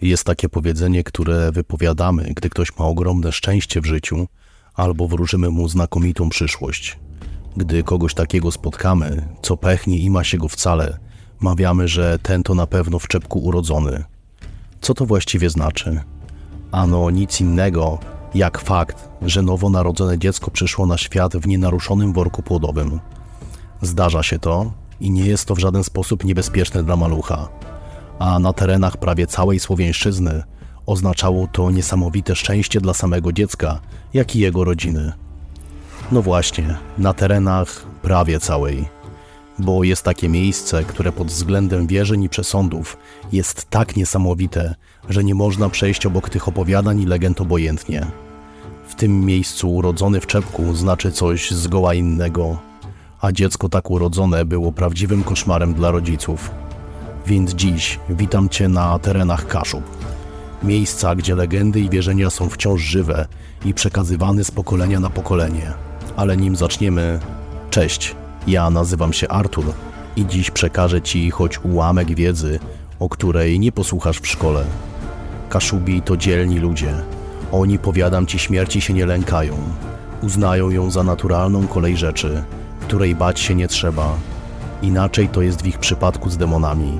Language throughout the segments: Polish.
Jest takie powiedzenie, które wypowiadamy, gdy ktoś ma ogromne szczęście w życiu albo wróżymy mu znakomitą przyszłość. Gdy kogoś takiego spotkamy, co pechnie i ma się go wcale, mawiamy, że ten to na pewno w czepku urodzony. Co to właściwie znaczy? Ano nic innego, jak fakt, że nowonarodzone dziecko przyszło na świat w nienaruszonym worku płodowym. Zdarza się to i nie jest to w żaden sposób niebezpieczne dla malucha. A na terenach prawie całej Słowiańszczyzny oznaczało to niesamowite szczęście dla samego dziecka, jak i jego rodziny. No właśnie, na terenach prawie całej. Bo jest takie miejsce, które pod względem wierzeń i przesądów jest tak niesamowite, że nie można przejść obok tych opowiadań i legend obojętnie. W tym miejscu urodzony w czepku znaczy coś zgoła innego, a dziecko tak urodzone było prawdziwym koszmarem dla rodziców. Więc dziś witam Cię na terenach Kaszub. Miejsca, gdzie legendy i wierzenia są wciąż żywe i przekazywane z pokolenia na pokolenie. Ale nim zaczniemy, cześć, ja nazywam się Artur i dziś przekażę Ci choć ułamek wiedzy, o której nie posłuchasz w szkole. Kaszubi to dzielni ludzie. Oni, powiadam Ci, śmierci się nie lękają. Uznają ją za naturalną kolej rzeczy, której bać się nie trzeba. Inaczej to jest w ich przypadku z demonami,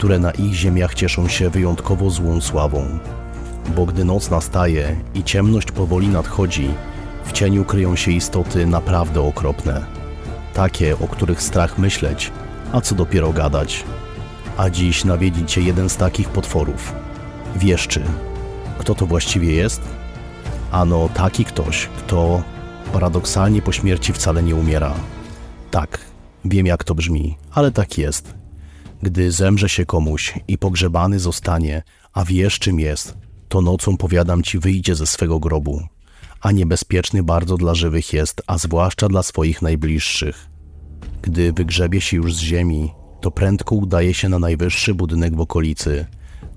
które na ich ziemiach cieszą się wyjątkowo złą sławą. Bo gdy noc nastaje i ciemność powoli nadchodzi, w cieniu kryją się istoty naprawdę okropne. Takie, o których strach myśleć, a co dopiero gadać. A dziś nawiedzi cię jeden z takich potworów. Wieszczy. Kto to właściwie jest? Ano taki ktoś, kto paradoksalnie po śmierci wcale nie umiera. Tak, wiem jak to brzmi, ale tak jest. Gdy zemrze się komuś i pogrzebany zostanie, a wiesz czym jest, to nocą powiadam ci wyjdzie ze swego grobu. A niebezpieczny bardzo dla żywych jest, a zwłaszcza dla swoich najbliższych. Gdy wygrzebie się już z ziemi, to prędko udaje się na najwyższy budynek w okolicy.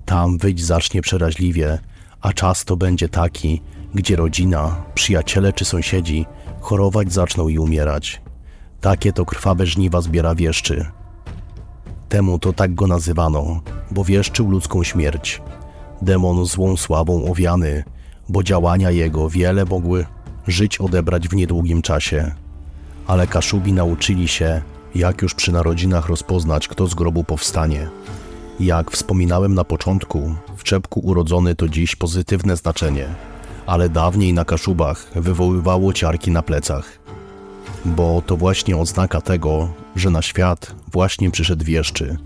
Tam wyjść zacznie przeraźliwie, a czas to będzie taki, gdzie rodzina, przyjaciele czy sąsiedzi chorować zaczną i umierać. Takie to krwawe żniwa zbiera wieszczy. Temu to tak go nazywano, bo wieszczył ludzką śmierć. Demon złą sławą owiany, bo działania jego wiele mogły żyć odebrać w niedługim czasie. Ale Kaszubi nauczyli się, jak już przy narodzinach rozpoznać, kto z grobu powstanie. Jak wspominałem na początku, w czepku urodzony to dziś pozytywne znaczenie, ale dawniej na Kaszubach wywoływało ciarki na plecach. Bo to właśnie oznaka tego, że na świat właśnie przyszedł wieszczy.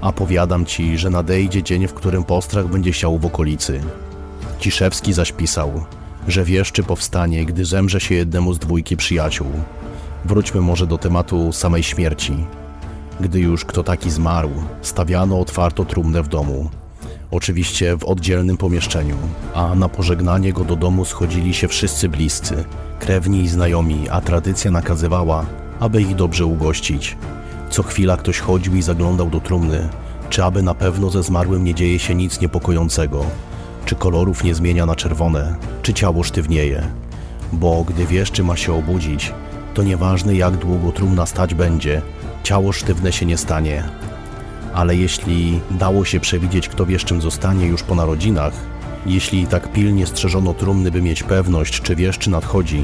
A powiadam ci, że nadejdzie dzień, w którym postrach będzie siał w okolicy. Ciszewski zaś pisał, że wieszczy powstanie, gdy zemrze się jednemu z dwójki przyjaciół. Wróćmy może do tematu samej śmierci. Gdy już kto taki zmarł, stawiano otwarto trumnę w domu. Oczywiście w oddzielnym pomieszczeniu, a na pożegnanie go do domu schodzili się wszyscy bliscy, krewni i znajomi, a tradycja nakazywała, aby ich dobrze ugościć. Co chwila ktoś chodził i zaglądał do trumny, czy aby na pewno ze zmarłym nie dzieje się nic niepokojącego, czy kolorów nie zmienia na czerwone, czy ciało sztywnieje. Bo gdy wieszczy ma się obudzić, to nieważne jak długo trumna stać będzie, ciało sztywne się nie stanie. Ale jeśli dało się przewidzieć, kto wiesz czym zostanie już po narodzinach, jeśli tak pilnie strzeżono trumny, by mieć pewność, czy wiesz, czy nadchodzi,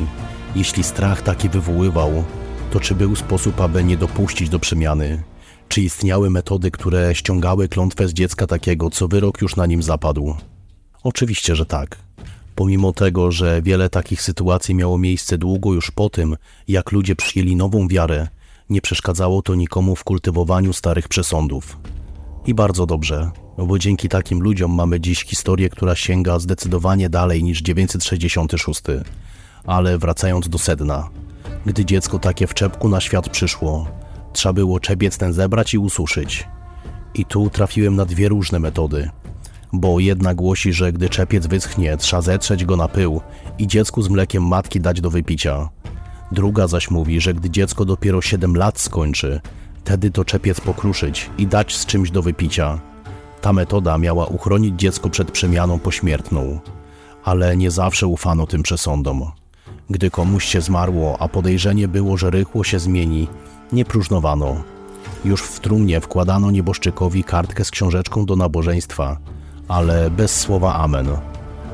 jeśli strach taki wywoływał, to czy był sposób, aby nie dopuścić do przemiany? Czy istniały metody, które ściągały klątwę z dziecka takiego, co wyrok już na nim zapadł? Oczywiście, że tak. Pomimo tego, że wiele takich sytuacji miało miejsce długo już po tym, jak ludzie przyjęli nową wiarę, nie przeszkadzało to nikomu w kultywowaniu starych przesądów. I bardzo dobrze, bo dzięki takim ludziom mamy dziś historię, która sięga zdecydowanie dalej niż 966. Ale wracając do sedna, gdy dziecko takie w czepku na świat przyszło, trzeba było czepiec ten zebrać i ususzyć. I tu trafiłem na dwie różne metody. Bo jedna głosi, że gdy czepiec wyschnie, trzeba zetrzeć go na pył i dziecku z mlekiem matki dać do wypicia. Druga zaś mówi, że gdy dziecko dopiero 7 lat skończy, wtedy to czepiec pokruszyć i dać z czymś do wypicia. Ta metoda miała uchronić dziecko przed przemianą pośmiertną, ale nie zawsze ufano tym przesądom. Gdy komuś się zmarło, a podejrzenie było, że rychło się zmieni, nie próżnowano. Już w trumnie wkładano nieboszczykowi kartkę z książeczką do nabożeństwa, ale bez słowa amen.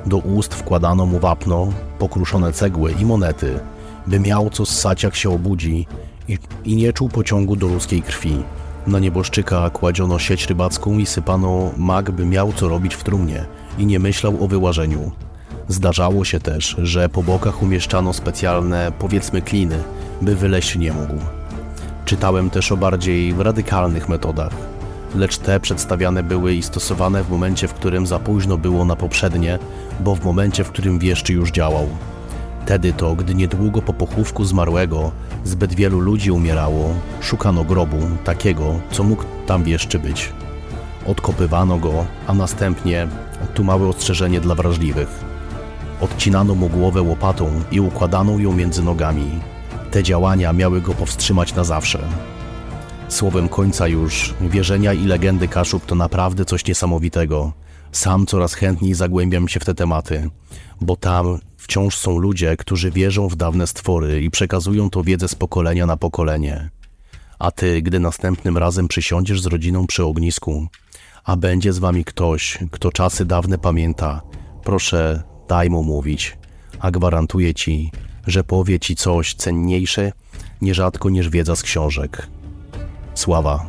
Do ust wkładano mu wapno, pokruszone cegły i monety, by miał co ssać jak się obudzi i, i nie czuł pociągu do ludzkiej krwi. Na nieboszczyka kładziono sieć rybacką i sypano mak, by miał co robić w trumnie i nie myślał o wyłażeniu. Zdarzało się też, że po bokach umieszczano specjalne, powiedzmy, kliny, by wyleść nie mógł. Czytałem też o bardziej radykalnych metodach, lecz te przedstawiane były i stosowane w momencie, w którym za późno było na poprzednie, bo w momencie, w którym wieszczy już działał. Wtedy to, gdy niedługo po pochówku zmarłego zbyt wielu ludzi umierało, szukano grobu takiego, co mógł tam wieszczy być. Odkopywano go, a następnie, tu małe ostrzeżenie dla wrażliwych, odcinano mu głowę łopatą i układano ją między nogami. Te działania miały go powstrzymać na zawsze. Słowem końca już, wierzenia i legendy Kaszub to naprawdę coś niesamowitego. Sam coraz chętniej zagłębiam się w te tematy, bo tam wciąż są ludzie, którzy wierzą w dawne stwory i przekazują to wiedzę z pokolenia na pokolenie. A ty, gdy następnym razem przysiądziesz z rodziną przy ognisku, a będzie z wami ktoś, kto czasy dawne pamięta, proszę, daj mu mówić, a gwarantuję ci, że powie ci coś cenniejsze nierzadko niż wiedza z książek. Sława.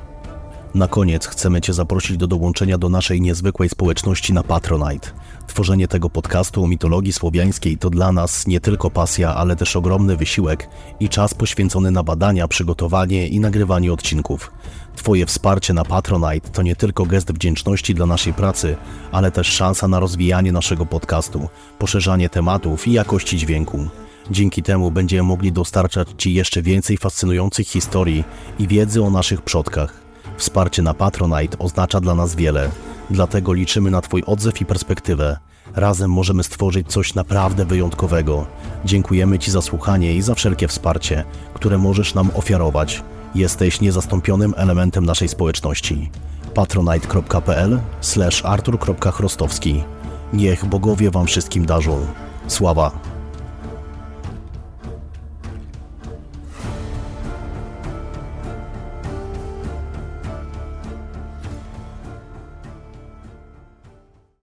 Na koniec chcemy Cię zaprosić do dołączenia do naszej niezwykłej społeczności na Patronite. Tworzenie tego podcastu o mitologii słowiańskiej to dla nas nie tylko pasja, ale też ogromny wysiłek i czas poświęcony na badania, przygotowanie i nagrywanie odcinków. Twoje wsparcie na Patronite to nie tylko gest wdzięczności dla naszej pracy, ale też szansa na rozwijanie naszego podcastu, poszerzanie tematów i jakości dźwięku. Dzięki temu będziemy mogli dostarczać Ci jeszcze więcej fascynujących historii i wiedzy o naszych przodkach. Wsparcie na Patronite oznacza dla nas wiele, dlatego liczymy na Twój odzew i perspektywę. Razem możemy stworzyć coś naprawdę wyjątkowego. Dziękujemy Ci za słuchanie i za wszelkie wsparcie, które możesz nam ofiarować. Jesteś niezastąpionym elementem naszej społeczności. patronite.pl artur.chrostowski Niech bogowie Wam wszystkim darzą. Sława!